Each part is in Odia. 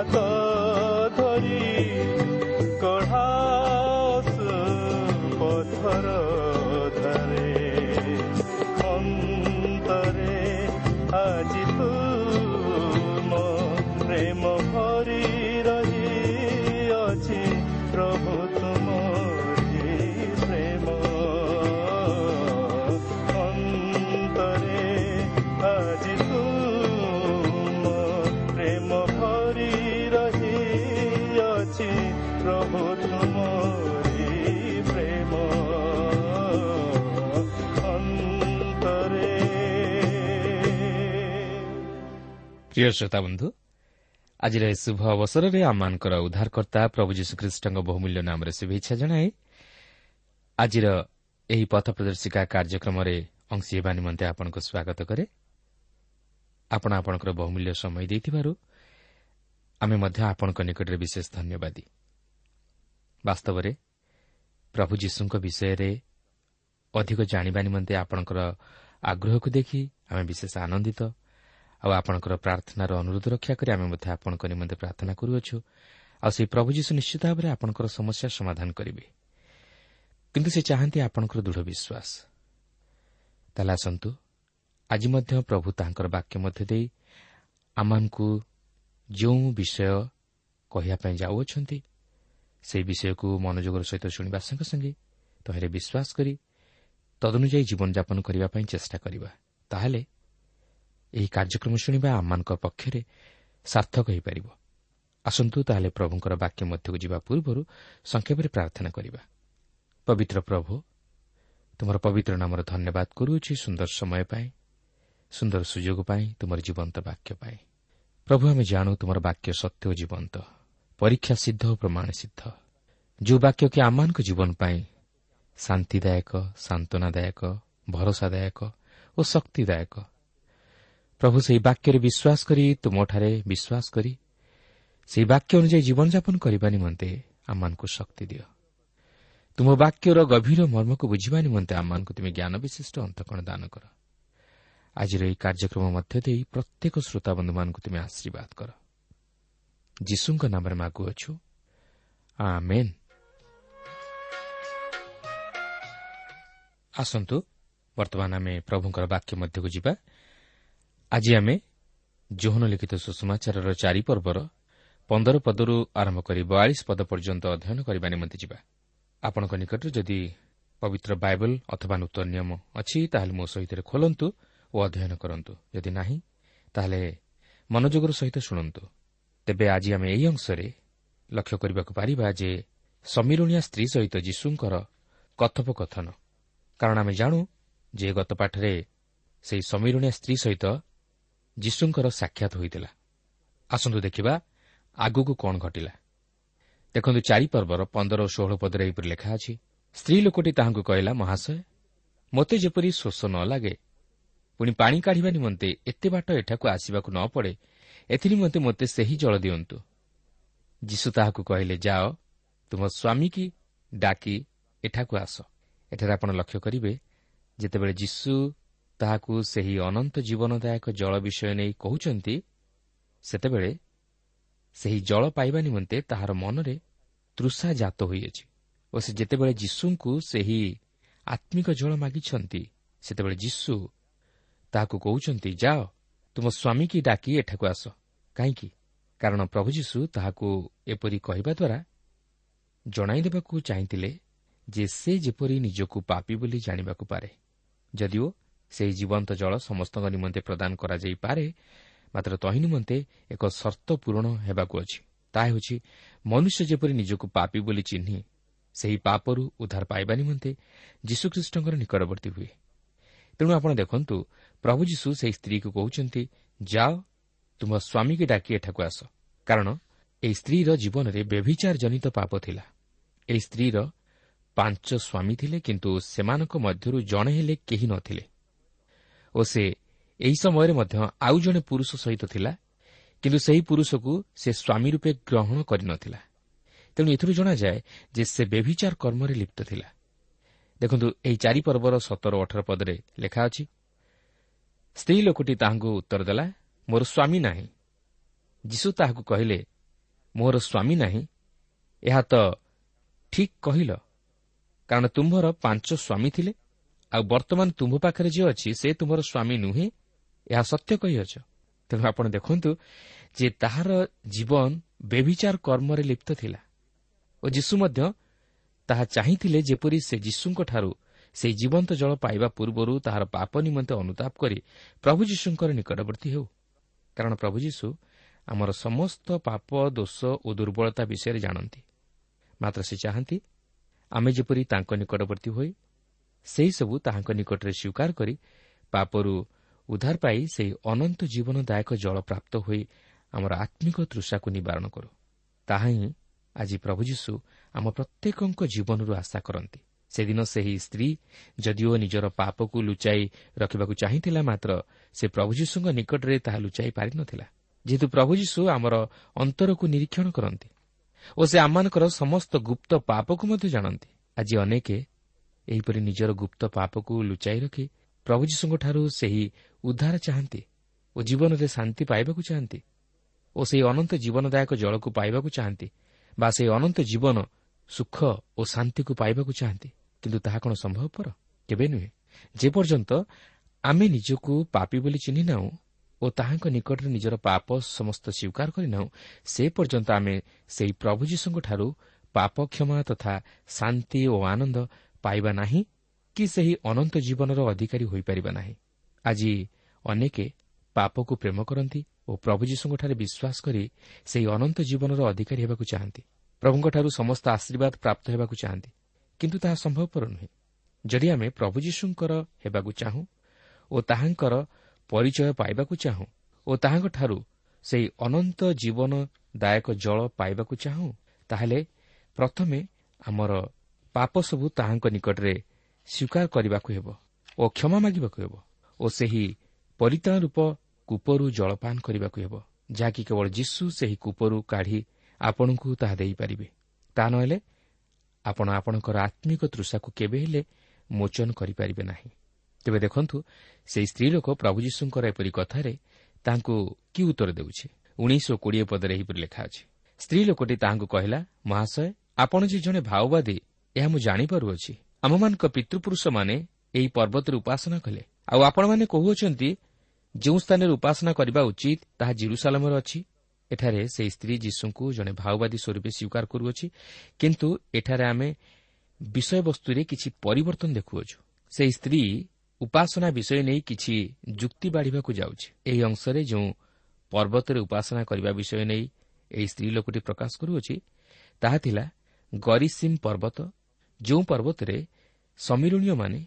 পাত ধৰি কঢ়াচ পথৰ ধৰে খন্তৰে আজি তোৰ মন ପ୍ରିୟ ଶ୍ରୋତାବନ୍ଧୁ ଆଜିର ଏହି ଶୁଭ ଅବସରରେ ଆମମାନଙ୍କର ଉଦ୍ଧାରକର୍ତ୍ତା ପ୍ରଭୁ ଯୀଶୁଖ୍ରୀଷ୍ଟଙ୍କ ବହୁମୂଲ୍ୟ ନାମରେ ଶୁଭେଚ୍ଛା ଜଣାଇ ଆଜିର ଏହି ପଥ ପ୍ରଦର୍ଶିକା କାର୍ଯ୍ୟକ୍ରମରେ ଅଂଶୀ ହେବା ନିମନ୍ତେ ଆପଣଙ୍କୁ ସ୍ୱାଗତ କରେ ଆପଣ ଆପଣଙ୍କର ବହୁମୂଲ୍ୟ ସମୟ ଦେଇଥିବାରୁ ଆମେ ମଧ୍ୟ ଆପଣଙ୍କ ନିକଟରେ ବିଶେଷ ଧନ୍ୟବାଦୀ ବାସ୍ତବରେ ପ୍ରଭୁ ଯୀଶୁଙ୍କ ବିଷୟରେ ଅଧିକ ଜାଣିବା ନିମନ୍ତେ ଆପଣଙ୍କର ଆଗ୍ରହକୁ ଦେଖି ଆମେ ବିଶେଷ ଆନନ୍ଦିତ ଆଉ ଆପଣଙ୍କର ପ୍ରାର୍ଥନାର ଅନୁରୋଧ ରକ୍ଷା କରି ଆମେ ମଧ୍ୟ ଆପଣଙ୍କ ନିମନ୍ତେ ପ୍ରାର୍ଥନା କରୁଅଛୁ। ଆଉ ସେହି ପ୍ରଭୁ ଯୀଶୁ ନିଶ୍ଚିତ ଭାବରେ ଆପଣଙ୍କର ସମସ୍ୟା ସମାଧାନ କରିବେ। କିନ୍ତୁ ସେ ଚାହାନ୍ତି ଆପଣଙ୍କର ଦୃଢ଼ ବିଶ୍ୱାସ। ତାହେଲେ ଆସନ୍ତୁ ଆଜି ମଧ୍ୟ ପ୍ରଭୁ ତାହାଙ୍କର ବାକ୍ୟ ମଧ୍ୟ ଦେଇ ଆମମାନଙ୍କୁ ଯେଉଁ ବିଷୟ କହିବା ପାଇଁ ଯାଉଅଛନ୍ତି ସେହି ବିଷୟକୁ ମନୋଯୋଗର ସହିତ ଶୁଣିବା ସଙ୍ଗେ ସଙ୍ଗେ ତହିଁରେ ବିଶ୍ୱାସ କରି ତଦନୁଯାୟୀ ଜୀବନଯାପନ କରିବା ପାଇଁ ଚେଷ୍ଟା କରିବା। ତାହେଲେ ଏହି କାର୍ଯ୍ୟକ୍ରମ ଶୁଣିବା ଆମମାନଙ୍କ ପକ୍ଷରେ ସାର୍ଥକ ହୋଇପାରିବ। ଆସନ୍ତୁ ତାହେଲେ ପ୍ରଭୁଙ୍କର ବାକ୍ୟ ମଧ୍ୟକୁ ଯିବା ପୂର୍ବରୁ ସଂକ୍ଷେପରେ ପ୍ରାର୍ଥନା କରିବା। ପବିତ୍ର ପ୍ରଭୁ ତୁମର ପବିତ୍ର ନାମର ଧନ୍ୟବାଦ କରୁଅଛି ସୁନ୍ଦର ସମୟ ପାଇଁ ସୁନ୍ଦର ସୁଯୋଗ ପାଇଁ ତୁମର ଜୀବନ୍ତ ବାକ୍ୟ ପାଇଁ। ପ୍ରଭୁ ଆମେ ଜାଣୁ ତୁମର ବାକ୍ୟ ସତ୍ୟ ଓ ଜୀବନ୍ତ ପରୀକ୍ଷା ସିଦ୍ଧ ଓ ପ୍ରମାଣ ସିଦ୍ଧ। ଯେଉଁ ବାକ୍ୟ କି ଆମମାନଙ୍କ ଜୀବନ ପାଇଁ ଶାନ୍ତିଦାୟକ ସାନ୍ତ୍ୱନାଦାୟକ ଭରସାଦାୟକ ଓ ଶକ୍ତିଦାୟକ ପ୍ରଭୁ ସେହି ବାକ୍ୟରେ ବିଶ୍ୱାସ କରି ତୁମଠାରେ ବିଶ୍ୱାସ କରି ସେହି ବାକ୍ୟ ଅନୁଯାୟୀ ଜୀବନଯାପନ କରିବା ନିମନ୍ତେ ଆମମାନଙ୍କୁ ଶକ୍ତି ଦିଅ। ତୁମ ବାକ୍ୟର ଗଭୀର ମର୍ମକୁ ବୁଝିବା ନିମନ୍ତେ ଆମମାନଙ୍କୁ ତୁମେ ଜ୍ଞାନ ବିଶିଷ୍ଟ ଅନ୍ତକଣ ଦାନ କର। ଆଜିର ଏହି କାର୍ଯ୍ୟକ୍ରମ ମଧ୍ୟ ଦେଇ ପ୍ରତ୍ୟେକ ଶ୍ରୋତାବନ୍ଧୁମାନଙ୍କୁ ତୁମେ ଆଶୀର୍ବାଦ କର। ଯୀଶୁଙ୍କ ନାମରେ ମାଗୁଅଛୁ ଆସନ୍ତୁ ବର୍ତ୍ତମାନ ଆମେ ପ୍ରଭୁଙ୍କର ବାକ୍ୟ ମଧ୍ୟକୁ ଯିବା। ଆଜି ଆମେ ଜୋହନ ଲିଖିତ ସୁଷମାଚାରର ଚାରି ପର୍ବର ପନ୍ଦର ପଦରୁ ଆରମ୍ଭ କରି ବୟାଳିଶ ପଦ ପର୍ଯ୍ୟନ୍ତ ଅଧ୍ୟୟନ କରିବା ନିମନ୍ତେ ଯିବା। ଆପଣଙ୍କ ନିକଟରେ ଯଦି ପବିତ୍ର ବାଇବଲ ଅଥବା ନୂତନ ନିୟମ ଅଛି ତାହେଲେ ମୋ ସହିତ ଖୋଲନ୍ତୁ ଓ ଅଧ୍ୟୟନ କରନ୍ତୁ। ଯଦି ନାହିଁ ତାହେଲେ ମନୋଯୋଗର ସହିତ ଶୁଣନ୍ତୁ। ତେବେ ଆଜି ଆମେ ଏହି ଅଂଶରେ ଲକ୍ଷ୍ୟ କରିବାକୁ ପାରିବା ଯେ ସମୀରଣିଆ ସ୍ତ୍ରୀ ସହିତ ଯୀଶୁଙ୍କର କଥୋପକଥନ। କାରଣ ଆମେ ଜାଣୁ ଯେ ଗତ ପାଠରେ ସେହି ସମୀରଣିଆ ସ୍ତ୍ରୀ ସହିତ ଯୀଶୁଙ୍କର ସାକ୍ଷାତ ହୋଇଥିଲା। ଆସନ୍ତୁ ଦେଖିବା ଆଗକୁ କ'ଣ ଘଟିଲା। ଦେଖନ୍ତୁ ଚାରିପର୍ବର ପନ୍ଦର ଓ ଷୋହଳ ପଦରେ ଏହିପରି ଲେଖା ଅଛି ସ୍ତ୍ରୀ ଲୋକଟି ତାହାଙ୍କୁ କହିଲା ମହାଶୟ ମୋତେ ଯେପରି ଶୋଷ ନ ଲାଗେ ପୁଣି ପାଣି କାଢ଼ିବା ନିମନ୍ତେ ଏତେ ବାଟ ଏଠାକୁ ଆସିବାକୁ ନ ପଡ଼େ ଏଥିନିମନ୍ତେ ମୋତେ ସେହି ଜଳ ଦିଅନ୍ତୁ। ଯୀଶୁ ତାହାକୁ କହିଲେ ଯାଅ ତୁମ ସ୍ୱାମୀ କି ଡାକି ଏଠାକୁ ଆସ। ଏଠାରେ ଆପଣ ଲକ୍ଷ୍ୟ କରିବେ ଯେତେବେଳେ ଯୀଶୁ ତାହାକୁ ସେହି ଅନନ୍ତ ଜୀବନଦାୟକ ଜଳ ବିଷୟ ନେଇ କହୁଛନ୍ତି ସେତେବେଳେ ସେହି ଜଳ ପାଇବା ନିମନ୍ତେ ତାହାର ମନରେ ତୃଷା ଜାତ ହୋଇଅଛି ଓ ସେ ଯେତେବେଳେ ଯୀଶୁଙ୍କୁ ସେହି ଆତ୍ମିକ ଜଳ ମାଗିଛନ୍ତି ସେତେବେଳେ ଯୀଶୁ ତାହାକୁ କହୁଛନ୍ତି ଯାଅ ତୁମ ସ୍ୱାମୀ କି ଡାକି ଏଠାକୁ ଆସ। କାହିଁକି? କାରଣ ପ୍ରଭୁ ଯୀଶୁ ତାହାକୁ ଏପରି କହିବା ଦ୍ୱାରା ଜଣାଇଦେବାକୁ ଚାହିଁଥିଲେ ଯେ ସେ ଯେପରି ନିଜକୁ ପାପି ବୋଲି ଜାଣିବାକୁ ପାରେ। ଯଦିଓ ସେହି ଜୀବନ୍ତ ଜଳ ସମସ୍ତଙ୍କ ନିମନ୍ତେ ପ୍ରଦାନ କରାଯାଇପାରେ ମାତ୍ର ତହିଁ ନିମନ୍ତେ ଏକ ସର୍ତ୍ତ ପୂରଣ ହେବାକୁ ଅଛି। ତାହା ହେଉଛି ମନୁଷ୍ୟ ଯେପରି ନିଜକୁ ପାପି ବୋଲି ଚିହ୍ନି ସେହି ପାପରୁ ଉଦ୍ଧାର ପାଇବା ନିମନ୍ତେ ଯୀଶୁଖ୍ରୀଷ୍ଟଙ୍କର ନିକଟବର୍ତ୍ତୀ ହୁଏ। ତେଣୁ ଆପଣ ଦେଖନ୍ତୁ ପ୍ରଭୁ ଯୀଶୁ ସେହି ସ୍ତ୍ରୀକୁ କହୁଛନ୍ତି ଯାଅ ତୁମ ସ୍ୱାମୀକି ଡାକି ଏଠାକୁ ଆସ। କାରଣ ଏହି ସ୍ତ୍ରୀର ଜୀବନରେ ବ୍ୟଭିଚାର ଜନିତ ପାପ ଥିଲା। ଏହି ସ୍ତ୍ରୀର ପାଞ୍ଚ ସ୍ୱାମୀ ଥିଲେ କିନ୍ତୁ ସେମାନଙ୍କ ମଧ୍ୟରୁ ଜଣେ ହେଲେ କେହି ନଥିଲେ। ଓ ସେ ଏହି ସମୟରେ ମଧ୍ୟ ଆଉ ଜଣେ ପୁରୁଷ ସହିତ ଥିଲା କିନ୍ତୁ ସେହି ପୁରୁଷକୁ ସେ ସ୍ୱାମୀ ରୂପେ ଗ୍ରହଣ କରିନଥିଲା। ତେଣୁ ଏଥିରୁ ଜଣାଯାଏ ଯେ ସେ ବ୍ୟଭିଚାର କର୍ମରେ ଲିପ୍ତ ଥିଲା। ଦେଖନ୍ତୁ ଏହି ଚାରିପର୍ବର ସତର ଅଠର ପଦରେ ଲେଖା ଅଛି ସ୍ତ୍ରୀ ଲୋକଟି ତାହାଙ୍କୁ ଉତ୍ତର ଦେଲା ମୋର ସ୍ୱାମୀ ନାହିଁ। ଯୀଶୁ ତାହାକୁ କହିଲେ ମୋର ସ୍ୱାମୀ ନାହିଁ। ଏହା ତ ଠିକ୍ କହିଲ କାରଣ ତୁମ୍ଭର ପାଞ୍ଚ ସ୍ୱାମୀ ଥିଲେ ଆଉ ବର୍ତ୍ତମାନ ତୁମ୍ଭ ପାଖରେ ଯିଏ ଅଛି ସେ ତୁମର ସ୍ୱାମୀ ନୁହେଁ? ଏହା ସତ୍ୟ କହିଅଛ। ତେଣୁ ଆପଣ ଦେଖନ୍ତୁ ଯେ ତାହାର ଜୀବନ ବେବିଚାର କର୍ମରେ ଲିପ୍ତ ଥିଲା ଓ ଯୀଶୁ ମଧ୍ୟ ତାହା ଚାହିଁଥିଲେ ଯେପରି ସେ ଯୀଶୁଙ୍କଠାରୁ ସେହି ଜୀବନ୍ତ ଜଳ ପାଇବା ପୂର୍ବରୁ ତାହାର ପାପ ନିମନ୍ତେ ଅନୁତାପ କରି ପ୍ରଭୁ ଯୀଶୁଙ୍କର ନିକଟବର୍ତ୍ତୀ ହେଉ। କାରଣ ପ୍ରଭୁ ଯୀଶୁ ଆମର ସମସ୍ତ ପାପ ଦୋଷ ଓ ଦୁର୍ବଳତା ବିଷୟରେ ଜାଣନ୍ତି। ମାତ୍ର ସେ ଚାହାନ୍ତି ଆମେ ଯେପରି ତାଙ୍କ ନିକଟବର୍ତ୍ତୀ ହୋଇ ସେହିସବୁ ତାହାଙ୍କ ନିକଟରେ ସ୍ୱୀକାର କରି ପାପରୁ ଉଦ୍ଧାର ପାଇ ସେହି ଅନନ୍ତ ଜୀବନଦାୟକ ଜଳ ପ୍ରାପ୍ତ ହୋଇ ଆମର ଆତ୍ମିକ ତୃଷାକୁ ନିବାରଣ କରୁ। ତାହା ହିଁ ଆଜି ପ୍ରଭୁ ଯୀଶୁ ଆମ ପ୍ରତ୍ୟେକଙ୍କ ଜୀବନରୁ ଆଶା କରନ୍ତି। ସେଦିନ ସେହି ସ୍ତ୍ରୀ ଯଦିଓ ନିଜର ପାପକୁ ଲୁଚାଇ ରଖିବାକୁ ଚାହିଁଥିଲା ମାତ୍ର ସେ ପ୍ରଭୁ ଯୀଶୁଙ୍କ ନିକଟରେ ତାହା ଲୁଚାଇ ପାରିନଥିଲା ଯେହେତୁ ପ୍ରଭୁ ଯୀଶୁ ଆମର ଅନ୍ତରକୁ ନିରୀକ୍ଷଣ କରନ୍ତି ଓ ସେ ଆମମାନଙ୍କର ସମସ୍ତ ଗୁପ୍ତ ପାପକୁ ମଧ୍ୟ ଜାଣନ୍ତି। ଆଜି ଅନେକ ଏହିପରି ନିଜର ଗୁପ୍ତ ପାପକୁ ଲୁଚାଇ ରଖି ପ୍ରଭୁ ଯୀଶୁଙ୍କଠାରୁ ସେହି ଉଦ୍ଧାର ଚାହାନ୍ତି ଓ ଜୀବନରେ ଶାନ୍ତି ପାଇବାକୁ ଚାହାନ୍ତି ଓ ସେହି ଅନନ୍ତ ଜୀବନଦାୟକ ଜଳକୁ ପାଇବାକୁ ଚାହାନ୍ତି ବା ସେହି ଅନନ୍ତ ଜୀବନ ସୁଖ ଓ ଶାନ୍ତିକୁ ପାଇବାକୁ ଚାହାନ୍ତି। କିନ୍ତୁ ତାହା କ'ଣ ସମ୍ଭବପର? କେବେ ନୁହେଁ। ଯେପର୍ଯ୍ୟନ୍ତ ଆମେ ନିଜକୁ ପାପି ବୋଲି ଚିହ୍ନି ନାହୁଁ ଓ ତାହାଙ୍କ ନିକଟରେ ନିଜର ପାପ ସମସ୍ତ ସ୍ୱୀକାର କରିନାହୁଁ ସେ ପର୍ଯ୍ୟନ୍ତ ଆମେ ସେହି ପ୍ରଭୁ ଯୀଶୁଙ୍କଠାରୁ ପାପ କ୍ଷମା ତଥା ଶାନ୍ତି ଓ ଆନନ୍ଦ ପାଇବା ନାହିଁ କି ସେହି ଅନନ୍ତ ଜୀବନର ଅଧିକାରୀ ହୋଇପାରିବା ନାହିଁ। ଆଜି ଅନେକ ପାପକୁ ପ୍ରେମ କରନ୍ତି ଓ ପ୍ରଭୁ ଯୀଶୁଙ୍କଠାରେ ବିଶ୍ୱାସ କରି ସେହି ଅନନ୍ତ ଜୀବନର ଅଧିକାରୀ ହେବାକୁ ଚାହାନ୍ତି। ପ୍ରଭୁଙ୍କଠାରୁ ସମସ୍ତ ଆଶୀର୍ବାଦ ପ୍ରାପ୍ତ ହେବାକୁ ଚାହାନ୍ତି। କିନ୍ତୁ ତାହା ସମ୍ଭବପର ନୁହେଁ। ଯଦି ଆମେ ପ୍ରଭୁ ଯୀଶୁଙ୍କର ହେବାକୁ ଚାହୁଁ ଓ ତାହାଙ୍କର ପରିଚୟ ପାଇବାକୁ ଚାହୁଁ ଓ ତାହାଙ୍କଠାରୁ ସେହି ଅନନ୍ତ ଜୀବନଦାୟକ ଜଳ ପାଇବାକୁ ଚାହୁଁ ତାହେଲେ ପ୍ରଥମେ ଆମର ପାପ ସବୁ ତାହାଙ୍କ ନିକଟରେ ସ୍ୱୀକାର କରିବାକୁ ହେବ ଓ କ୍ଷମା ମାଗିବାକୁ ହେବ ଓ ସେହି ପରିତାଣ ରୂପ କୂପରୁ ଜଳପାନ କରିବାକୁ ହେବ ଯାହାକି କେବଳ ଯୀଶୁ ସେହି କୂପରୁ କାଢ଼ି ଆପଣଙ୍କୁ ତାହା ଦେଇପାରିବେ। ତାହା ନହେଲେ ଆପଣ ଆପଣଙ୍କର ଆତ୍ମିକ ତୃଷାକୁ କେବେ ହେଲେ ମୋଚନ କରିପାରିବେ ନାହିଁ। ତେବେ ଦେଖନ୍ତୁ ସେହି ସ୍ତ୍ରୀ ଲୋକ ପ୍ରଭୁ ଯୀଶୁଙ୍କର ଏପରି କଥାରେ ତାଙ୍କୁ କି ଉତ୍ତର ଦେଉଛି? ଉଣେଇଶ କୋଡ଼ିଏ ପଦରେ ଏହିପରି ଲେଖା ଅଛି। ସ୍ତ୍ରୀ ଲୋକଟି ତାହାଙ୍କୁ କହିଲା ମହାଶୟ ଆପଣ ଯେ ଜଣେ ଭାଓବାଦୀ ଏହା ମୁଁ ଜାଣିପାରୁଅଛି ଆମମାନଙ୍କ ପିତୃପୁରୁଷମାନେ ଏହି ପର୍ବତରେ ଉପାସନା କଲେ। ଆଉ ଆପଣମାନେ କହୁଅଛନ୍ତି ଯେଉଁ ସ୍ଥାନରେ ଉପାସନା କରିବା ଉଚିତ ତାହା ଜିରୁସାଲାମରେ ଅଛି। ଏଠାରେ ସେହି ସ୍ତ୍ରୀ ଯୀଶୁଙ୍କୁ ଜଣେ ଭାଓବାଦୀ ସ୍ୱରୂପେ ସ୍ୱୀକାର କରୁଅଛି। କିନ୍ତୁ ଏଠାରେ ଆମେ ବିଷୟବସ୍ତୁରେ କିଛି ପରିବର୍ତ୍ତନ ଦେଖୁଅଛୁ। ସେହି ସ୍ତ୍ରୀ ଉପାସନା ବିଷୟ ନେଇ କିଛି ଯୁକ୍ତି ବାଢ଼ିବାକୁ ଯାଉଛି। ଏହି ଅଂଶରେ ଯେଉଁ ପର୍ବତରେ ଉପାସନା କରିବା ବିଷୟ ନେଇ ଏହି ସ୍ତ୍ରୀ ଲୋକଟି ପ୍ରକାଶ କରୁଅଛି ତାହା ଥିଲା ଗରିସିମ୍ ପର୍ବତ ଯେଉଁ ପର୍ବତରେ ସମିରଣୀୟମାନେ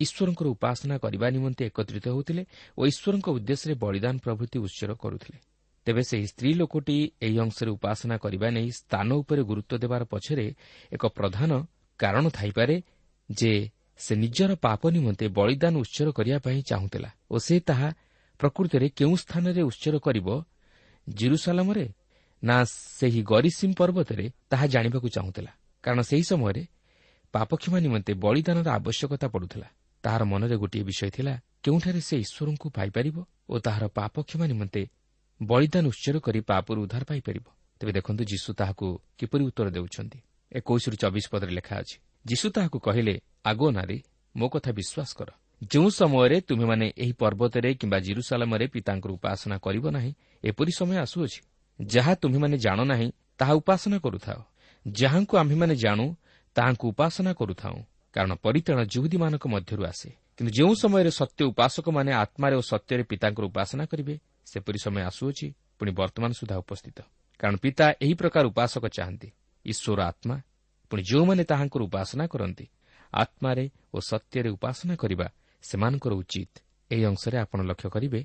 ଈଶ୍ୱରଙ୍କର ଉପାସନା କରିବା ନିମନ୍ତେ ଏକତ୍ରିତ ହେଉଥିଲେ ଓ ଈଶ୍ୱରଙ୍କ ଉଦ୍ଦେଶ୍ୟରେ ବଳିଦାନ ପ୍ରଭୃତି ଉତ୍ସର କରୁଥିଲେ। ତେବେ ସେହି ସ୍ତ୍ରୀ ଲୋକଟି ଏହି ଅଂଶରେ ଉପାସନା କରିବା ନେଇ ସ୍ଥାନ ଉପରେ ଗୁରୁତ୍ୱ ଦେବାର ପଛରେ ଏକ ପ୍ରଧାନ କାରଣ ଥାଇପାରେ ଯେ ସେ ନିଜର ପାପ ନିମନ୍ତେ ବଳିଦାନ ଉତ୍ସର କରିବା ପାଇଁ ଚାହୁଁଥିଲା ଓ ସେ ତାହା ପ୍ରକୃତରେ କେଉଁ ସ୍ଥାନରେ ଉତ୍ସର କରିବ? ଜିରୁସାଲାମରେ? ନା ସେହି ଗରିସିମ୍ ପର୍ବତରେ? ତାହା ଜାଣିବାକୁ ଚାହୁଁଥିଲା। କାରଣ ସେହି ସମୟରେ ପାପକ୍ଷମା ନିମନ୍ତେ ବଳିଦାନର ଆବଶ୍ୟକତା ପଡ଼ୁଥିଲା। ତାହାର ମନରେ ଗୋଟିଏ ବିଷୟ ଥିଲା କେଉଁଠାରେ ସେ ଈଶ୍ୱରଙ୍କୁ ପାଇପାରିବ ଓ ତାହାର ପାପକ୍ଷମା ନିମନ୍ତେ ବଳିଦାନ ଉତ୍ସର କରି ପାପରୁ ଉଦ୍ଧାର ପାଇପାରିବ। ତେବେ ଦେଖନ୍ତୁ ଯୀଶୁ ତାହାକୁ କିପରି ଉତ୍ତର ଦେଉଛନ୍ତି। ଏକୋଇଶରୁ ଚବିଶ ପଦରେ ଲେଖା ଅଛି ଯୀଶୁ ତାହାକୁ କହିଲେ ଆଗ ନାରୀ ମୋ କଥା ବିଶ୍ୱାସ କର। ଯେଉଁ ସମୟରେ ତୁମେମାନେ ଏହି ପର୍ବତରେ କିମ୍ବା ଜିରୁସାଲାମରେ ପିତାଙ୍କର ଉପାସନା କରିବ ନାହିଁ ଏପରି ସମୟ ଆସୁଅଛି। ଯାହା ତୁମେମାନେ ଜାଣ ନାହିଁ ତାହା ଉପାସନା କରୁଥାଅ। ଯାହାଙ୍କୁ ଆମ୍ଭେମାନେ ଜାଣୁ ତାହାଙ୍କୁ ଉପାସନା କରୁଥାଉ। କାରଣ ପରିତାଣ ଯୁହୁଦୀମାନଙ୍କ ମଧ୍ୟରୁ ଆସେ। କିନ୍ତୁ ଯେଉଁ ସମୟରେ ସତ୍ୟ ଉପାସକମାନେ ଆତ୍ମାରେ ଓ ସତ୍ୟରେ ପିତାଙ୍କର ଉପାସନା କରିବେ ସେପରି ସମୟ ଆସୁଅଛି ପୁଣି ବର୍ତ୍ତମାନ ସୁଦ୍ଧା ଉପସ୍ଥିତ। କାରଣ ପିତା ଏହି ପ୍ରକାର ଉପାସକ ଚାହାନ୍ତି। ଈଶ୍ୱର ଆତ୍ମା ପୁଣି ଯେଉଁମାନେ ତାହାଙ୍କର ଉପାସନା କରନ୍ତି ଆତ୍ମାରେ ଓ ସତ୍ୟରେ ଉପାସନା କରିବା ସେମାନଙ୍କର ଉଚିତ। ଏହି ଅଂଶରେ ଆପଣ ଲକ୍ଷ୍ୟ କରିବେ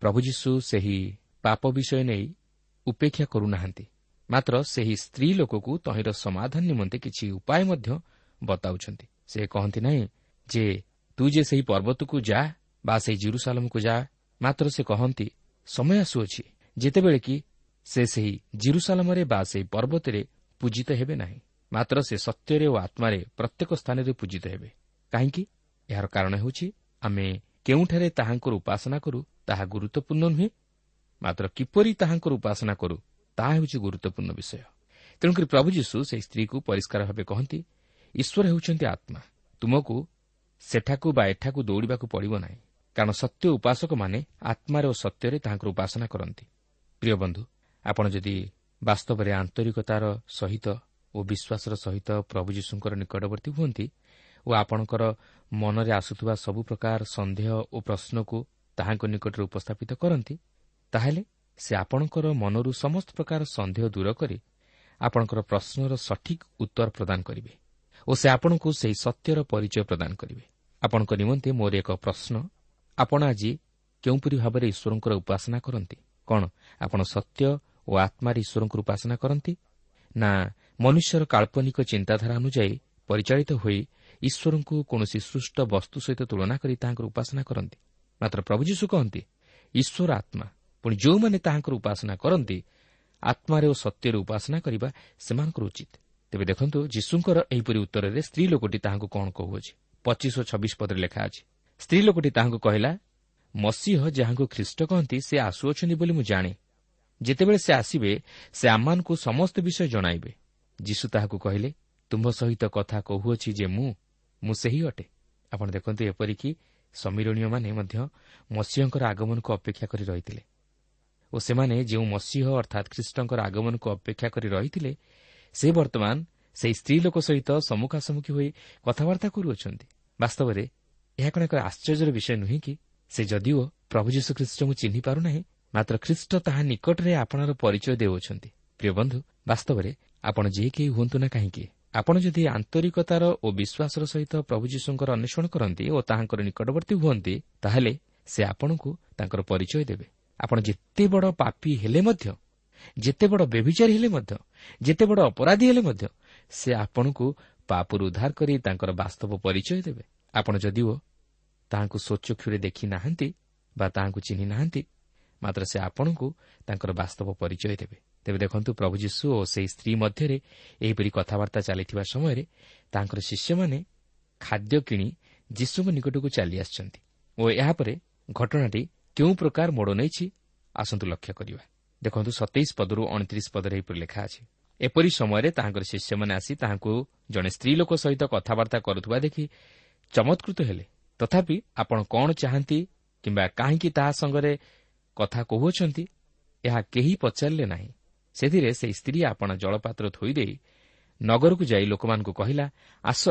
ପ୍ରଭୁ ଯୀଶୁ ସେହି ପାପ ବିଷୟ ନେଇ ଉପେକ୍ଷା କରୁନାହାନ୍ତି। ମାତ୍ର ସେହି ସ୍ତ୍ରୀ ଲୋକକୁ ତହିଁର ସମାଧାନ ନିମନ୍ତେ କିଛି ଉପାୟ ମଧ୍ୟ ବତାଉଛନ୍ତି। ସେ କହନ୍ତି ନାହିଁ ଯେ ତୁ ଯେ ସେହି ପର୍ବତକୁ ଯା ବା ସେହି ଜିରୁସାଲମକୁ ଯା ମାତ୍ର ସେ କହନ୍ତି ସମୟ ଆସୁଅଛି। ଯେତେବେଳେ କି ସେ ସେହି ଜିରୁସାଲମରେ ବା ସେହି ପର୍ବତରେ ପୂଜିତ ହେବେ ନାହିଁ ମାତ୍ର ସେ ସତ୍ୟରେ ଓ ଆତ୍ମାରେ ପ୍ରତ୍ୟେକ ସ୍ଥାନରେ ପୂଜିତ ହେବେ। କାହିଁକି? ଏହାର କାରଣ ହେଉଛି ଆମେ କେଉଁଠାରେ ତାହାଙ୍କର ଉପାସନା କରୁ ତାହା ଗୁରୁତ୍ୱପୂର୍ଣ୍ଣ ନୁହେଁ ମାତ୍ର କିପରି ତାହାଙ୍କର ଉପାସନା କରୁ ତାହା ହେଉଛି ଗୁରୁତ୍ୱପୂର୍ଣ୍ଣ ବିଷୟ। ତେଣୁକରି ପ୍ରଭୁ ଯୀଶୁ ସେହି ସ୍ତ୍ରୀକୁ ପରିଷ୍କାର ଭାବେ କହନ୍ତି ଈଶ୍ୱର ହେଉଛନ୍ତି ଆତ୍ମା। ତୁମକୁ ସେଠାକୁ ବା ଏଠାକୁ ଦୌଡ଼ିବାକୁ ପଡ଼ିବ ନାହିଁ। କାରଣ ସତ୍ୟ ଉପାସକମାନେ ଆତ୍ମାରେ ଓ ସତ୍ୟରେ ତାହାଙ୍କର ଉପାସନା କରନ୍ତି। ପ୍ରିୟ ବନ୍ଧୁ ଆପଣ ଯଦି ବାସ୍ତବରେ ଆନ୍ତରିକତାର ସହିତ ଓ ବିଶ୍ୱାସର ସହିତ ପ୍ରଭୁ ଯୀଶୁଙ୍କର ନିକଟବର୍ତ୍ତୀ ହୁଅନ୍ତି ଓ ଆପଣଙ୍କର ମନରେ ଆସୁଥିବା ସବୁ ପ୍ରକାର ସନ୍ଦେହ ଓ ପ୍ରଶ୍ନକୁ ତାହାଙ୍କ ନିକଟରେ ଉପସ୍ଥାପିତ କରନ୍ତି ତାହେଲେ ସେ ଆପଣଙ୍କର ମନରୁ ସମସ୍ତ ପ୍ରକାର ସନ୍ଦେହ ଦୂର କରି ଆପଣଙ୍କର ପ୍ରଶ୍ନର ସଠିକ୍ ଉତ୍ତର ପ୍ରଦାନ କରିବେ ଓ ସେ ଆପଣଙ୍କୁ ସେହି ସତ୍ୟର ପରିଚୟ ପ୍ରଦାନ କରିବେ। ଆପଣଙ୍କ ନିମନ୍ତେ ମୋର ଏକ ପ୍ରଶ୍ନ। ଆପଣ ଆଜି କେଉଁପରି ଭାବରେ ଈଶ୍ୱରଙ୍କର ଉପାସନା କରନ୍ତି? କ'ଣ ଆପଣ ସତ୍ୟ ଓ ଆତ୍ମାରେ ଈଶ୍ୱରଙ୍କର ଉପାସନା କରନ୍ତି? ନା ମନୁଷ୍ୟର କାଳ୍ପନିକ ଚିନ୍ତାଧାରା ଅନୁଯାୟୀ ପରିଚାଳିତ ହୋଇ ଈଶ୍ୱରଙ୍କୁ କୌଣସି ସୃଷ୍ଟ ବସ୍ତୁ ସହିତ ତୁଳନା କରି ତାହାଙ୍କର ଉପାସନା କରନ୍ତି? ମାତ୍ର ପ୍ରଭୁ ଯୀଶୁ କହନ୍ତି ଈଶ୍ୱର ଆତ୍ମା ପୁଣି ଯେଉଁମାନେ ତାହାଙ୍କର ଉପାସନା କରନ୍ତି ଆତ୍ମାରେ ଓ ସତ୍ୟରେ ଉପାସନା କରିବା ସେମାନଙ୍କର ଉଚିତ। ତେବେ ଦେଖନ୍ତୁ ଯୀଶୁଙ୍କର ଏହିପରି ଉତ୍ତରରେ ସ୍ତ୍ରୀ ଲୋକଟି ତାହାଙ୍କୁ କ'ଣ କହୁଅଛି? ପଚିଶ ଓ ଛବିଶ ପଦରେ ଲେଖା ଅଛି ସ୍ତ୍ରୀ ଲୋକଟି ତାହାଙ୍କୁ କହିଲା ମସିହ ଯାହାଙ୍କୁ ଖ୍ରୀଷ୍ଟ କହନ୍ତି ସେ ଆସୁଅଛନ୍ତି ବୋଲି ମୁଁ ଜାଣେ। ଯେତେବେଳେ ସେ ଆସିବେ ସେ ଆମମାନଙ୍କୁ ସମସ୍ତ ବିଷୟ ଜଣାଇବେ। ଯୀଶୁ ତାହାକୁ କହିଲେ ତୁମ୍ଭ ସହିତ କଥା କହୁଅଛି ଯେ ମୁଁ ମୁଁ ସେହି ଅଟେ। ଆପଣ ଦେଖନ୍ତୁ ଏପରିକି ସମୀରଣୀୟମାନେ ମଧ୍ୟ ମସିହଙ୍କର ଆଗମନକୁ ଅପେକ୍ଷା କରି ରହିଥିଲେ। ଓ ସେମାନେ ଯେଉଁ ମସିହ ଅର୍ଥାତ୍ ଖ୍ରୀଷ୍ଟଙ୍କର ଆଗମନକୁ ଅପେକ୍ଷା କରି ରହିଥିଲେ ସେ ବର୍ତ୍ତମାନ ସେହି ସ୍ତ୍ରୀ ଲୋକ ସହିତ ସମ୍ମୁଖାସମ୍ମୁଖୀ ହୋଇ କଥାବାର୍ତ୍ତା କରୁଅଛନ୍ତି। ବାସ୍ତବରେ ଏହା କ'ଣ ଏକ ଆଶ୍ଚର୍ଯ୍ୟର ବିଷୟ ନୁହେଁ କି? ସେ ଯଦିଓ ପ୍ରଭୁ ଯୀଶୁ ଖ୍ରୀଷ୍ଟଙ୍କୁ ଚିହ୍ନି ପାରୁନାହିଁ ମାତ୍ର ଖ୍ରୀଷ୍ଟ ତାହା ନିକଟରେ ଆପଣାର ପରିଚୟ ଦେଉଅଛନ୍ତି। ପ୍ରିୟ ବନ୍ଧୁ ବାସ୍ତବରେ ଆପଣ ଯେ କେହି ହୁଅନ୍ତୁ ନା କାହିଁକି ଆପଣ ଯଦି ଆନ୍ତରିକତାର ଓ ବିଶ୍ୱାସର ସହିତ ପ୍ରଭୁ ଯୀଶୁଙ୍କର ଅନ୍ୱେଷଣ କରନ୍ତି ଓ ତାହାଙ୍କର ନିକଟବର୍ତ୍ତୀ ହୁଅନ୍ତି ତାହେଲେ ସେ ଆପଣଙ୍କୁ ତାଙ୍କର ପରିଚୟ ଦେବେ। ଆପଣ ଯେତେ ବଡ଼ ପାପି ହେଲେ ମଧ୍ୟ ଯେତେ ବଡ଼ ବ୍ୟଭିଚାରୀ ହେଲେ ମଧ୍ୟ ଯେତେ ବଡ଼ ଅପରାଧୀ ହେଲେ ମଧ୍ୟ ସେ ଆପଣଙ୍କୁ ପାପରୁ ଉଦ୍ଧାର କରି ତାଙ୍କର ବାସ୍ତବ ପରିଚୟ ଦେବେ। ଆପଣ ଯଦିଓ ତାହାଙ୍କୁ ସ୍ୱଚ୍ଚକ୍ଷୁରେ ଦେଖି ନାହାନ୍ତି ବା ତାହାଙ୍କୁ ଚିହ୍ନି ନାହାନ୍ତି ମାତ୍ର ସେ ଆପଣଙ୍କୁ ତାଙ୍କର ବାସ୍ତବ ପରିଚୟ ଦେବେ। ତେବେ ଦେଖନ୍ତୁ ପ୍ରଭୁ ଯୀଶୁ ଓ ସେହି ସ୍ତ୍ରୀ ମଧ୍ୟରେ ଏହିପରି କଥାବାର୍ତ୍ତା ଚାଲିଥିବା ସମୟରେ ତାଙ୍କର ଶିଷ୍ୟମାନେ ଖାଦ୍ୟ କିଣି ଯୀଶୁଙ୍କ ନିକଟକୁ ଚାଲି ଆସିଛନ୍ତି ଓ ଏହାପରେ ଘଟଣାଟି କେଉଁ ପ୍ରକାର ମୋଡ଼ ନେଇଛି? ଆସନ୍ତୁ ଲକ୍ଷ୍ୟ କରିବା। ଦେଖନ୍ତୁ ସତେଇଶ ପଦରୁ ଅଣତିରିଶ ପଦରେ ଏହିପରି ଲେଖା ଅଛି। ଏପରି ସମୟରେ ତାହାଙ୍କର ଶିଷ୍ୟମାନେ ଆସି ତାହାଙ୍କୁ ଜଣେ ସ୍ତ୍ରୀ ଲୋକ ସହିତ କଥାବାର୍ତ୍ତା କରୁଥିବା ଦେଖି ଚମତ୍କୃତ ହେଲେ। ତଥାପି ଆପଣ କ'ଣ ଚାହାନ୍ତି କିମ୍ବା କାହିଁକି ତାହା ସଙ୍ଗରେ କଥା କହୁଅଛନ୍ତି ଏହା କେହି ପଚାରିଲେ ନାହିଁ। ସେଥିରେ ସେହି ସ୍ତ୍ରୀ ଆପଣା ଜଳପାତ୍ର ଥୋଇଦେଇ ନଗରକୁ ଯାଇ ଲୋକମାନଙ୍କୁ କହିଲା ଆସ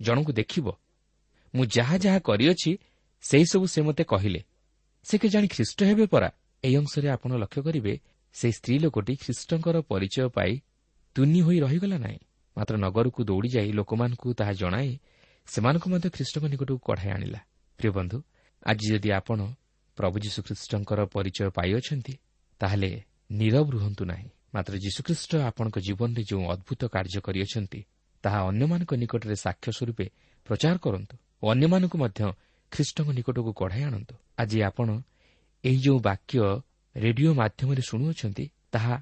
ଜଣଙ୍କୁ ଦେଖିବ। ମୁଁ ଯାହା ଯାହା କରିଅଛି ସେହିସବୁ ସେ ମୋତେ କହିଲେ। ସେ କେ ଜାଣି ଖ୍ରୀଷ୍ଟ ହେବେ ପରା। ଏହି ଅଂଶରେ ଆପଣ ଲକ୍ଷ୍ୟ କରିବେ ସେହି ସ୍ତ୍ରୀ ଲୋକଟି ଖ୍ରୀଷ୍ଟଙ୍କର ପରିଚୟ ପାଇ ତୁନି ହୋଇ ରହିଗଲା ନାହିଁ। ମାତ୍ର ନଗରକୁ ଦୌଡ଼ିଯାଇ ଲୋକମାନଙ୍କୁ ତାହା ଜଣାଇ ସେମାନଙ୍କୁ ମଧ୍ୟ ଖ୍ରୀଷ୍ଟଙ୍କ ନିକଟକୁ କଢ଼ାଇ ଆଣିଲା। ପ୍ରିୟ ବନ୍ଧୁ ଆଜି ଯଦି ଆପଣ ପ୍ରଭୁ ଯୀଶୁଖ୍ରୀଷ୍ଟଙ୍କର ପରିଚୟ ପାଇଅଛନ୍ତି ତାହେଲେ ନିରବ ରୁହନ୍ତୁ ନାହିଁ। ମାତ୍ର ଯୀଶୁଖ୍ରୀଷ୍ଟ ଆପଣଙ୍କ ଜୀବନରେ ଯେଉଁ ଅଦ୍ଭୁତ କାର୍ଯ୍ୟ କରିଅଛନ୍ତି ତାହା ଅନ୍ୟମାନଙ୍କ ନିକଟରେ ସାକ୍ଷ୍ୟ ସ୍ୱରୂପେ ପ୍ରଚାର କରନ୍ତୁ ଓ ଅନ୍ୟମାନଙ୍କୁ ମଧ୍ୟ ଖ୍ରୀଷ୍ଟଙ୍କ ନିକଟକୁ କଢ଼ାଇ ଆଣନ୍ତୁ। ଆଜି ଆପଣ ଏହି ଯେଉଁ ବାକ୍ୟ ରେଡିଓ ମାଧ୍ୟମରେ ଶୁଣୁଅଛନ୍ତି ତାହା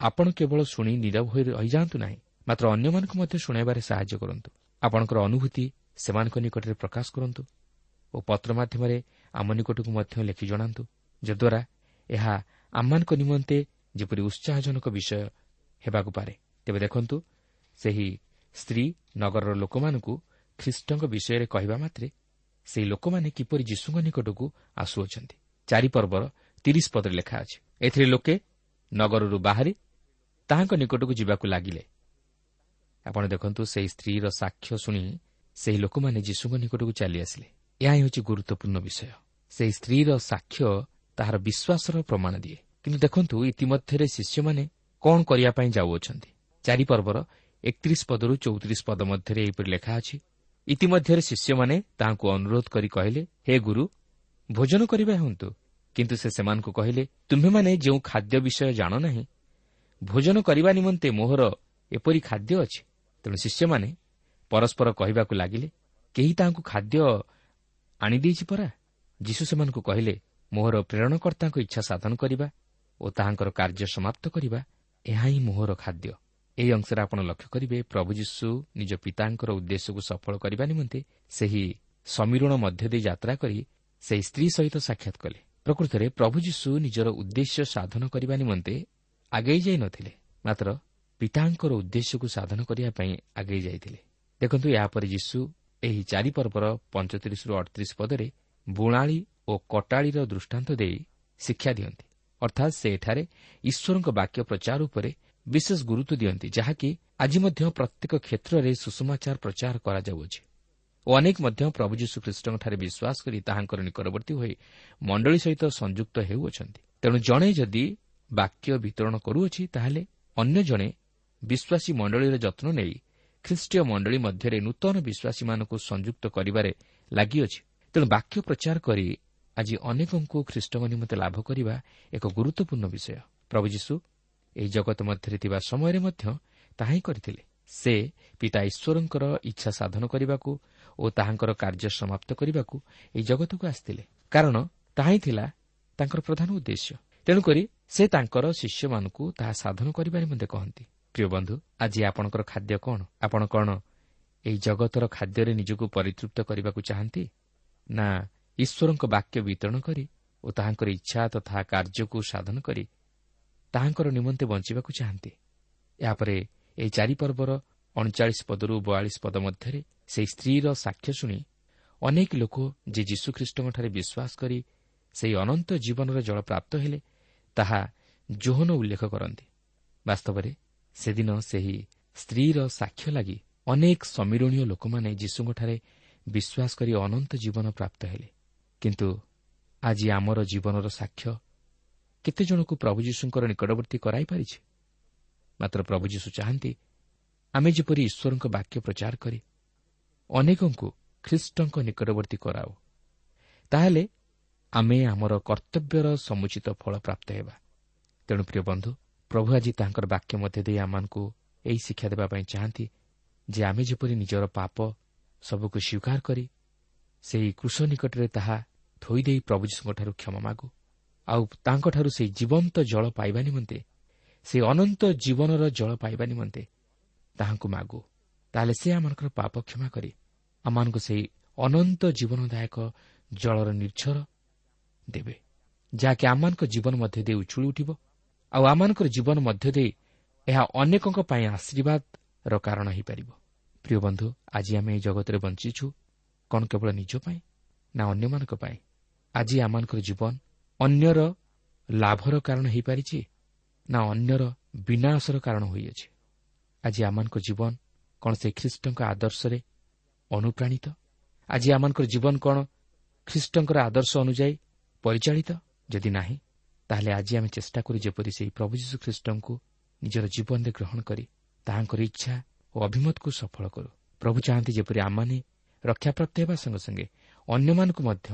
ଆପଣ କେବଳ ଶୁଣି ନିରବ ହୋଇ ରହିଯାଆନ୍ତୁ ନାହିଁ ମାତ୍ର ଅନ୍ୟମାନଙ୍କୁ ମଧ୍ୟ ଶୁଣାଇବାରେ ସାହାଯ୍ୟ କରନ୍ତୁ। ଆପଣଙ୍କର ଅନୁଭୂତି ସେମାନଙ୍କ ନିକଟରେ ପ୍ରକାଶ କରନ୍ତୁ ଓ ପତ୍ର ମାଧ୍ୟମରେ ଆମ ନିକଟକୁ ମଧ୍ୟ ଲେଖି ଜଣାନ୍ତୁ ଯଦ୍ୱାରା ଏହା ଆମମାନଙ୍କ ନିମନ୍ତେ ଯେପରି ଉତ୍ସାହଜନକ ବିଷୟ ହେବାକୁ ପାରେ। ତେବେ ଦେଖନ୍ତୁ ସେହି ସ୍ତ୍ରୀ ନଗରର ଲୋକମାନଙ୍କୁ ଖ୍ରୀଷ୍ଟଙ୍କ ବିଷୟରେ କହିବା ମାତ୍ରେ ସେହି ଲୋକମାନେ କିପରି ଯୀଶୁଙ୍କ ନିକଟକୁ ଆସୁଅଛନ୍ତି। ଚାରିପର୍ବର ତିରିଶ ପଦରେ ଲେଖା ଅଛି ଏଥିରେ ଲୋକେ ନଗରରୁ ବାହାରି ତାହାଙ୍କ ନିକଟକୁ ଯିବାକୁ ଲାଗିଲେ। ଆପଣ ଦେଖନ୍ତୁ ସେହି ସ୍ତ୍ରୀର ସାକ୍ଷ୍ୟ ଶୁଣି ସେହି ଲୋକମାନେ ଯୀଶୁଙ୍କ ନିକଟକୁ ଚାଲି ଆସିଲେ। ଏହା ହେଉଛି ଗୁରୁତ୍ୱପୂର୍ଣ୍ଣ ବିଷୟ। ସେହି ସ୍ତ୍ରୀର ସାକ୍ଷ୍ୟ ତାହାର ବିଶ୍ୱାସର ପ୍ରମାଣ ଦିଏ। କିନ୍ତୁ ଦେଖନ୍ତୁ ଇତିମଧ୍ୟରେ ଶିଷ୍ୟମାନେ କ'ଣ କରିବା ପାଇଁ ଯାଉଅଛନ୍ତି? ଚାରିପର୍ବର ଏକତିରିଶ ପଦରୁ ଚଉତିରିଶ ପଦ ମଧ୍ୟରେ ଏହିପରି ଲେଖା ଅଛି ଇତିମଧ୍ୟରେ ଶିଷ୍ୟମାନେ ତାହାଙ୍କୁ ଅନୁରୋଧ କରି କହିଲେ ହେ ଗୁରୁ ଭୋଜନ କରିବା ହୁଅନ୍ତୁ କିନ୍ତୁ ସେ ସେମାନଙ୍କୁ କହିଲେ ତୁମ୍ଭେମାନେ ଯେଉଁ ଖାଦ୍ୟ ବିଷୟ ଜାଣ ନାହିଁ ଭୋଜନ କରିବା ନିମନ୍ତେ ମୋହର ଏପରି ଖାଦ୍ୟ ଅଛି? ତେଣୁ ଶିଷ୍ୟମାନେ ପରସ୍ପର କହିବାକୁ ଲାଗିଲେ କେହି ତାହାଙ୍କୁ ଖାଦ୍ୟ ଆଣିଦେଇଛି ପରା? ଯୀଶୁ ସେମାନଙ୍କୁ କହିଲେ ମୋହର ପ୍ରେରଣକର୍ତ୍ତାଙ୍କ ଇଚ୍ଛା ସାଧନ କରିବା ଓ ତାହାଙ୍କର କାର୍ଯ୍ୟ ସମାପ୍ତ କରିବା ଏହା ହିଁ ମୋହର ଖାଦ୍ୟ। ଏହି ଅଂଶରେ ଆପଣ ଲକ୍ଷ୍ୟ କରିବେ ପ୍ରଭୁ ଯୀଶୁ ନିଜ ପିତାଙ୍କର ଉଦ୍ଦେଶ୍ୟକୁ ସଫଳ କରିବା ନିମନ୍ତେ ସେହି ସମୀରଣ ମଧ୍ୟ ଦେଇ ଯାତ୍ରା କରି ସେହି ସ୍ତ୍ରୀ ସହିତ ସାକ୍ଷାତ କଲେ। ପ୍ରକୃତରେ ପ୍ରଭୁ ଯୀଶୁ ନିଜର ଉଦ୍ଦେଶ୍ୟ ସାଧନ କରିବା ନିମନ୍ତେ ଆଗେଇ ଯାଇ ନ ଥିଲେ ମାତ୍ର ପିତାଙ୍କର ଉଦ୍ଦେଶ୍ୟକୁ ସାଧନ କରିବା ପାଇଁ ଆଗେଇ ଯାଇଥିଲେ। ଦେଖନ୍ତୁ ଏହାପରେ ଯୀଶୁ ଏହି ଚାରିପର୍ବର ପଞ୍ଚତିରିଶରୁ ଅଠତିରିଶ ପଦରେ ବୁଣାଳି ଓ କଟାଳିର ଦୃଷ୍ଟାନ୍ତ ଦେଇ ଶିକ୍ଷା ଦିଅନ୍ତି। ଅର୍ଥାତ୍ ସେ ଏଠାରେ ଈଶ୍ୱରଙ୍କ ବାକ୍ୟ ପ୍ରଚାର ଉପରେ ବିଶେଷ ଗୁରୁତ୍ୱ ଦିଅନ୍ତି ଯାହାକି ଆଜି ମଧ୍ୟ ପ୍ରତ୍ୟେକ କ୍ଷେତ୍ରରେ ସୁଷମାଚାର ପ୍ରଚାର କରାଯାଉଅଛି। ଓ ଅନେକ ମଧ୍ୟ ପ୍ରଭୁ ଯୀଶୁ ଖ୍ରୀଷ୍ଟଙ୍କଠାରେ ବିଶ୍ୱାସ କରି ତାହାଙ୍କର ନିକଟବର୍ତ୍ତୀ ହୋଇ ମଣ୍ଡଳୀ ସହିତ ସଂଯୁକ୍ତ ହେଉଅଛନ୍ତି। ତେଣୁ ଜଣେ ଯଦି ବାକ୍ୟ ବିତରଣ କରୁଅଛି ତାହେଲେ ଅନ୍ୟ ଜଣେ ବିଶ୍ୱାସୀ ମଣ୍ଡଳୀର ଯତ୍ନ ନେଇ ଖ୍ରୀଷ୍ଟୀୟ ମଣ୍ଡଳୀ ମଧ୍ୟରେ ନୂତନ ବିଶ୍ୱାସୀମାନଙ୍କୁ ସଂଯୁକ୍ତ କରିବାରେ ଲାଗିଅଛି। ତେଣୁ ବାକ୍ୟ ପ୍ରଚାର କରି ଆଜି ଅନେକଙ୍କୁ ଖ୍ରୀଷ୍ଟଙ୍କ ନିମନ୍ତେ ଲାଭ କରିବା ଏକ ଗୁରୁତ୍ୱପୂର୍ଣ୍ଣ ବିଷୟ। ପ୍ରଭୁ ଯୀଶୁ ଏହି ଜଗତ ମଧ୍ୟରେ ଥିବା ସମୟରେ ମଧ୍ୟ ତାହା ହିଁ କରିଥିଲେ। ସେ ପିତା ଈଶ୍ୱରଙ୍କର ଇଚ୍ଛା ସାଧନ କରିବାକୁ ଓ ତାହାଙ୍କର କାର୍ଯ୍ୟ ସମାପ୍ତ କରିବାକୁ ଏହି ଜଗତକୁ ଆସିଥିଲେ। କାରଣ ତାହା ହିଁ ଥିଲା ତାଙ୍କର ପ୍ରଧାନ ଉଦ୍ଦେଶ୍ୟ। ତେଣୁକରି ସେ ତାଙ୍କର ଶିଷ୍ୟମାନଙ୍କୁ ତାହା ସାଧନ କରିବା ନିମନ୍ତେ କହନ୍ତି। ପ୍ରିୟ ବନ୍ଧୁ ଆଜି ଆପଣଙ୍କର ଖାଦ୍ୟ କ'ଣ? ଆପଣ କ'ଣ ଏହି ଜଗତର ଖାଦ୍ୟରେ ନିଜକୁ ପରିତୃପ୍ତ କରିବାକୁ ଚାହାନ୍ତି? ନା ଈଶ୍ୱରଙ୍କ ବାକ୍ୟ ବିତରଣ କରି ଓ ତାହାଙ୍କର ଇଚ୍ଛା ତଥା କାର୍ଯ୍ୟକୁ ସାଧନ କରି ତାହାଙ୍କର ନିମନ୍ତେ ବଞ୍ଚିବାକୁ ଚାହାନ୍ତି। ଏହାପରେ ଏହି ଚାରିପର୍ବର ଅଣଚାଳିଶ ପଦରୁ ବୟାଳିଶ ପଦ ମଧ୍ୟରେ ସେହି ସ୍ତ୍ରୀର ସାକ୍ଷ୍ୟ ଶୁଣି ଅନେକ ଲୋକ ଯେ ଯୀଶୁଖ୍ରୀଷ୍ଟଙ୍କଠାରେ ବିଶ୍ୱାସ କରି ସେହି ଅନନ୍ତ ଜୀବନର ଜଳ ପ୍ରାପ୍ତ ହେଲେ ତାହା ଜୋହନ ଉଲ୍ଲେଖ କରନ୍ତି। ବାସ୍ତବରେ ସେଦିନ ସେହି ସ୍ତ୍ରୀର ସାକ୍ଷ୍ୟ ଲାଗି ଅନେକ ସମୀରଣୀୟ ଲୋକମାନେ ଯୀଶୁଙ୍କଠାରେ ବିଶ୍ୱାସ କରି ଅନନ୍ତ ଜୀବନ ପ୍ରାପ୍ତ ହେଲେ। କିନ୍ତୁ ଆଜି ଆମର ଜୀବନର ସାକ୍ଷ୍ୟ କେତେଜଣଙ୍କୁ ପ୍ରଭୁ ଯୀଶୁଙ୍କର ନିକଟବର୍ତ୍ତୀ କରାଇପାରିଛି ମାତ୍ର ପ୍ରଭୁ ଯୀଶୁ ଚାହାନ୍ତି ଆମେ ଯେପରି ଈଶ୍ୱରଙ୍କ ବାକ୍ୟ ପ୍ରଚାର କରି ଅନେକଙ୍କୁ ଖ୍ରୀଷ୍ଟଙ୍କ ନିକଟବର୍ତ୍ତୀ କରାଉ ତାହେଲେ ଆମେ ଆମର କର୍ତ୍ତବ୍ୟର ସମୁଚିତ ଫଳ ପ୍ରାପ୍ତ ହେବା। ତେଣୁ ପ୍ରିୟ ବନ୍ଧୁ ପ୍ରଭୁ ଆଜି ତାଙ୍କର ବାକ୍ୟ ମଧ୍ୟ ଦେଇ ଆମମାନଙ୍କୁ ଏହି ଶିକ୍ଷା ଦେବା ପାଇଁ ଚାହାନ୍ତି ଯେ ଆମେ ଯେପରି ନିଜର ପାପ ସବୁକୁ ସ୍ୱୀକାର କରି ସେହି କୃଷ ନିକଟରେ ତାହା ଥୋଇଦେଇ ପ୍ରଭୁ ଯୀଶୁଙ୍କଠାରୁ କ୍ଷମା ମାଗୁ ଆଉ ତାଙ୍କଠାରୁ ସେହି ଜୀବନ୍ତ ଜଳ ପାଇବା ନିମନ୍ତେ ସେହି ଅନନ୍ତ ଜୀବନର ଜଳ ପାଇବା ନିମନ୍ତେ ତାହାଙ୍କୁ ମାଗୁ। ତାହେଲେ ସେ ଆମମାନଙ୍କର ପାପ କ୍ଷମା କରି ଆମମାନଙ୍କୁ ସେହି ଅନନ୍ତ ଜୀବନଦାୟକ ଜଳର ନିର୍ଝର ଦେବେ ଯାହାକି ଆମମାନଙ୍କ ଜୀବନ ମଧ୍ୟ ଦେଇ ଉଛୁଳି ଉଠିବ। ଆଉ ଆମମାନଙ୍କର ଜୀବନ ମଧ୍ୟ ଦେଇ ଏହା ଅନେକଙ୍କ ପାଇଁ ଆଶୀର୍ବାଦର କାରଣ ହୋଇପାରିବ। ପ୍ରିୟ ବନ୍ଧୁ ଆଜି ଆମେ ଏହି ଜଗତରେ ବଞ୍ଚିଛୁ। କ'ଣ କେବଳ ନିଜ ପାଇଁ ନା ଅନ୍ୟମାନଙ୍କ ପାଇଁ? ଆଜି ଆମମାନଙ୍କର ଜୀବନ ଅନ୍ୟର ଲାଭର କାରଣ ହୋଇପାରିଛି ନା ଅନ୍ୟର ବିନାଶର କାରଣ ହୋଇଅଛି? ଆଜି ଆମମାନଙ୍କ ଜୀବନ କ'ଣ ସେ ଖ୍ରୀଷ୍ଟଙ୍କ ଆଦର୍ଶରେ ଅନୁପ୍ରାଣିତ? ଆଜି ଆମମାନଙ୍କର ଜୀବନ କ'ଣ ଖ୍ରୀଷ୍ଟଙ୍କର ଆଦର୍ଶ ଅନୁଯାୟୀ ପରିଚାଳିତ? ଯଦି ନାହିଁ ତାହେଲେ ଆଜି ଆମେ ଚେଷ୍ଟା କରୁ ଯେପରି ସେହି ପ୍ରଭୁ ଯୀଶୁ ଖ୍ରୀଷ୍ଟଙ୍କୁ ନିଜର ଜୀବନରେ ଗ୍ରହଣ କରି ତାହାଙ୍କର ଇଚ୍ଛା ଓ ଅଭିମତକୁ ସଫଳ କରୁ। ପ୍ରଭୁ ଚାହାନ୍ତି ଯେପରି ଆମମାନେ ରକ୍ଷାପ୍ରାପ୍ତ ହେବା ସଙ୍ଗେ ସଙ୍ଗେ ଅନ୍ୟମାନଙ୍କୁ ମଧ୍ୟ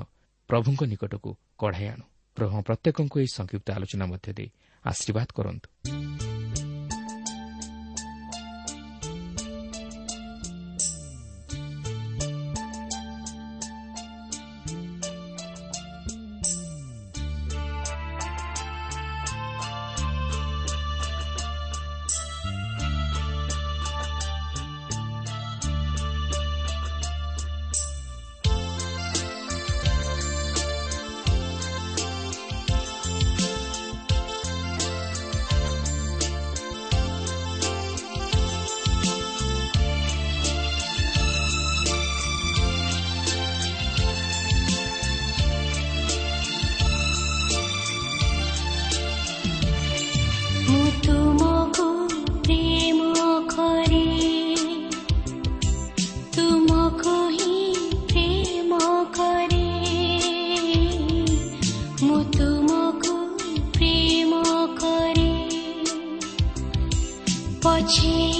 ପ୍ରଭୁଙ୍କ ନିକଟକୁ କଢ଼ାଇ ଆଣୁ। ପ୍ରଭୁ ପ୍ରତ୍ୟେକଙ୍କୁ ଏହି ସଂକ୍ଷିପ୍ତ ଆଲୋଚନା ମଧ୍ୟ ଦେଇ ଆଶୀର୍ବାଦ କରନ୍ତୁ। 情。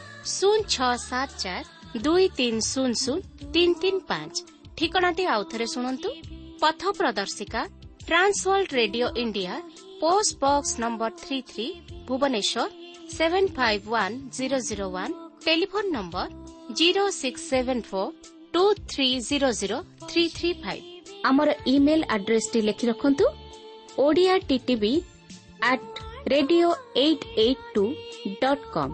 ଶୂନ ଛଅ ସାତ ଚାରି ଦୁଇ ତିନି ଶୂନ ଶୂନ ତିନି ତିନି ପାଞ୍ଚ। ଠିକଣାଟି ଆଉଥରେ ଶୁଣନ୍ତୁ। ପଥ ପ୍ରଦର୍ଶିକା Trans World Radio India post box number three three Bhubaneswar seven five one zero zero one telephone number zero six seven four two three zero zero three three five. ଆମର ଇମେଲ୍ ଆଡ୍ରେସ୍ଟି ଲେଖି ରଖନ୍ତୁ। Odia TTV at radio eight eight two dot com.